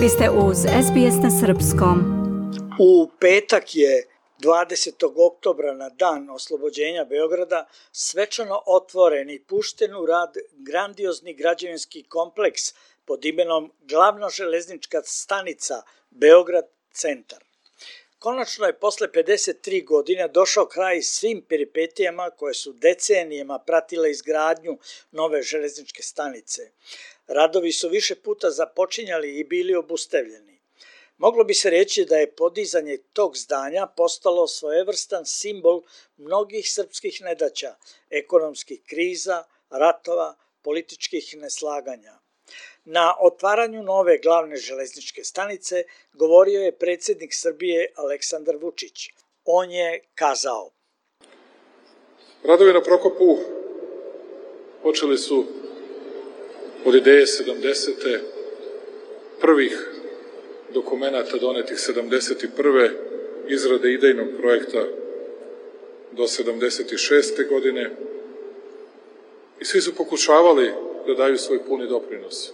Vi ste uz SBS na Srpskom. U petak je 20. oktobra na dan oslobođenja Beograda svečano otvoren i pušten u rad grandiozni građevinski kompleks pod imenom Glavna železnička stanica Beograd centar. Konačno je posle 53 godine došao kraj svim peripetijama koje su decenijama pratile izgradnju nove železničke stanice. Radovi su više puta započinjali i bili obustavljeni. Moglo bi se reći da je podizanje tog zdanja postalo svojevrstan simbol mnogih srpskih nedaća, ekonomskih kriza, ratova, političkih neslaganja. Na otvaranju nove glavne železničke stanice govorio je predsednik Srbije Aleksandar Vučić. On je kazao Radovi na Prokopu počeli su od ideje 70. prvih dokumenta donetih 71. izrade idejnog projekta do 76. godine i svi su pokušavali da daju svoj puni doprinos.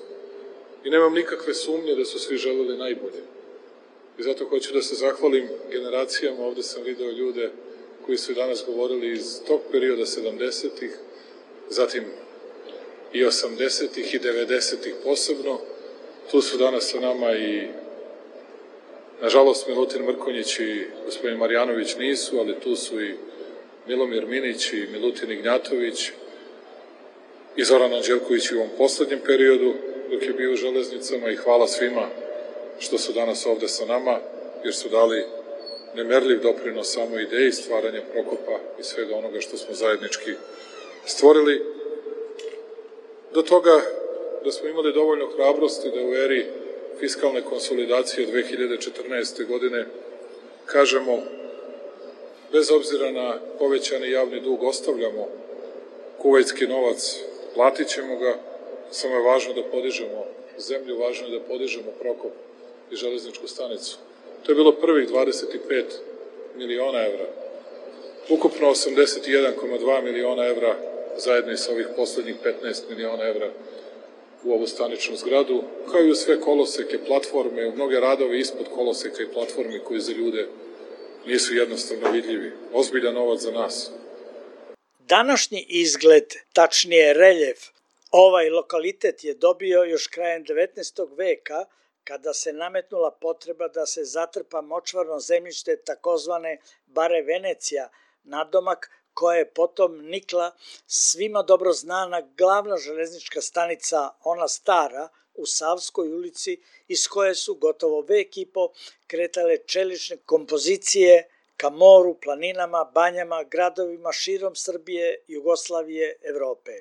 I nemam nikakve sumnje da su svi želeli najbolje. I zato hoću da se zahvalim generacijama, ovde sam video ljude koji su danas govorili iz tog perioda 70-ih, zatim i 80-ih i 90-ih posebno. Tu su danas sa nama i Nažalost, Milutin Mrkonjić i gospodin Marjanović nisu, ali tu su i Milomir Minić i Milutin Ignjatović i Zoran Anđelković u ovom poslednjem periodu dok je bio u železnicama i hvala svima što su danas ovde sa nama, jer su dali nemerljiv doprinos samo ideji stvaranja Prokopa i svega onoga što smo zajednički stvorili do toga da smo imali dovoljno hrabrosti da u eri fiskalne konsolidacije 2014. godine kažemo bez obzira na povećani javni dug ostavljamo kuvajski novac, platit ćemo ga, samo je važno da podižemo zemlju, važno je da podižemo Prokop i železničku stanicu. To je bilo prvih 25 miliona evra. Ukupno 81,2 miliona evra zajedno i sa ovih poslednjih 15 miliona evra u ovu staničnu zgradu, kao i u sve koloseke, platforme, u mnoge radove ispod koloseka i platformi koji za ljude nisu jednostavno vidljivi. Ozbiljan novac za nas. Današnji izgled, tačnije reljef, ovaj lokalitet je dobio još krajem 19. veka kada se nametnula potreba da se zatrpa močvarno zemljište takozvane Bare Venecija, nadomak koja je potom nikla svima dobro znana glavna železnička stanica, ona stara, u Savskoj ulici, iz koje su gotovo vek i po kretale čelične kompozicije ka moru, planinama, banjama, gradovima širom Srbije, Jugoslavije, Evrope.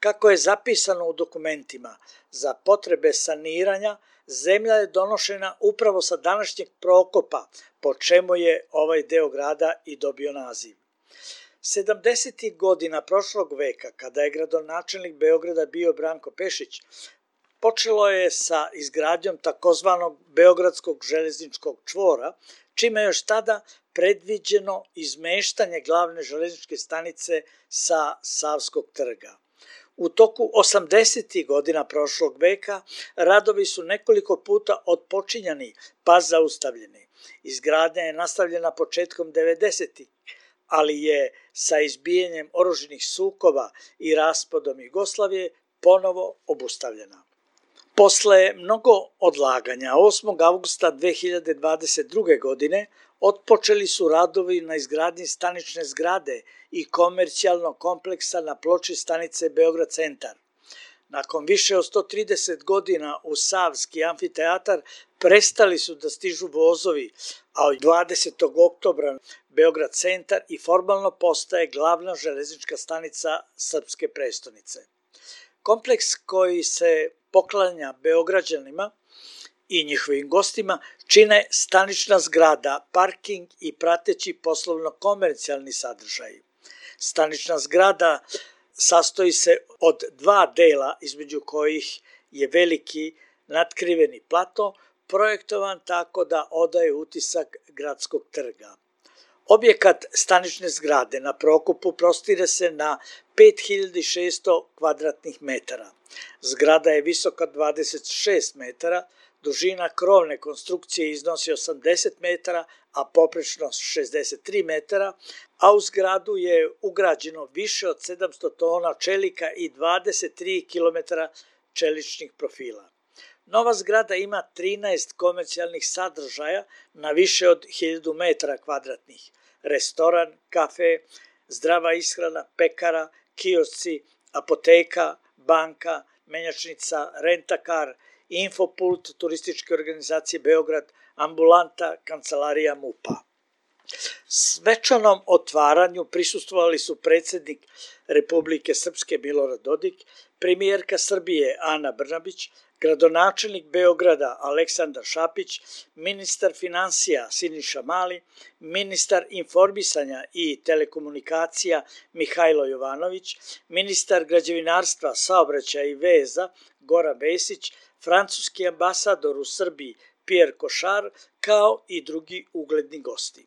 Kako je zapisano u dokumentima, za potrebe saniranja, zemlja je donošena upravo sa današnjeg prokopa, po čemu je ovaj deo grada i dobio naziv. 70. godina prošlog veka, kada je gradonačelnik Beograda bio Branko Pešić, počelo je sa izgradnjom takozvanog Beogradskog železničkog čvora, čime je još tada predviđeno izmeštanje glavne železničke stanice sa Savskog trga. U toku 80. godina prošlog veka radovi su nekoliko puta odpočinjani pa zaustavljeni. Izgradnja je nastavljena početkom 90 ali je sa izbijenjem oruženih sukova i raspadom Jugoslavije ponovo obustavljena. Posle mnogo odlaganja, 8. augusta 2022. godine otpočeli su radovi na izgradnji stanične zgrade i komercijalnog kompleksa na ploči stanice Beograd centar. Nakon više od 130 godina u Savski amfiteatar prestali su da stižu vozovi, a od 20. oktobra Beograd centar i formalno postaje glavna železnička stanica srpske prestonice. Kompleks koji se poklanja Beograđanima i njihovim gostima čine stanična zgrada, parking i prateći poslovno-komercijalni sadržaj. Stanična zgrada sastoji se od dva dela između kojih je veliki natkriveni plato projektovan tako da odaje utisak gradskog trga. Objekat stanične zgrade na Prokopu prostire se na 5600 kvadratnih metara. Zgrada je visoka 26 metara, Dužina krovne konstrukcije iznosi 80 metara, a poprečno 63 metara, a u zgradu je ugrađeno više od 700 tona čelika i 23 km čeličnih profila. Nova zgrada ima 13 komercijalnih sadržaja na više od 1000 metara kvadratnih. Restoran, kafe, zdrava ishrana, pekara, kiosci, apoteka, banka, menjačnica, rentakar, infopult turističke organizacije Beograd, ambulanta, kancelarija MUPA. Svečanom otvaranju prisustvovali su predsednik Republike Srpske Milorad Dodik, premijerka Srbije Ana Brnabić, gradonačelnik Beograda Aleksandar Šapić, ministar financija Siniša Mali, ministar informisanja i telekomunikacija Mihajlo Jovanović, ministar građevinarstva, saobraćaja i veza Goran Vesić, francuski ambasador u Srbiji Pierre Košar, kao i drugi ugledni gosti.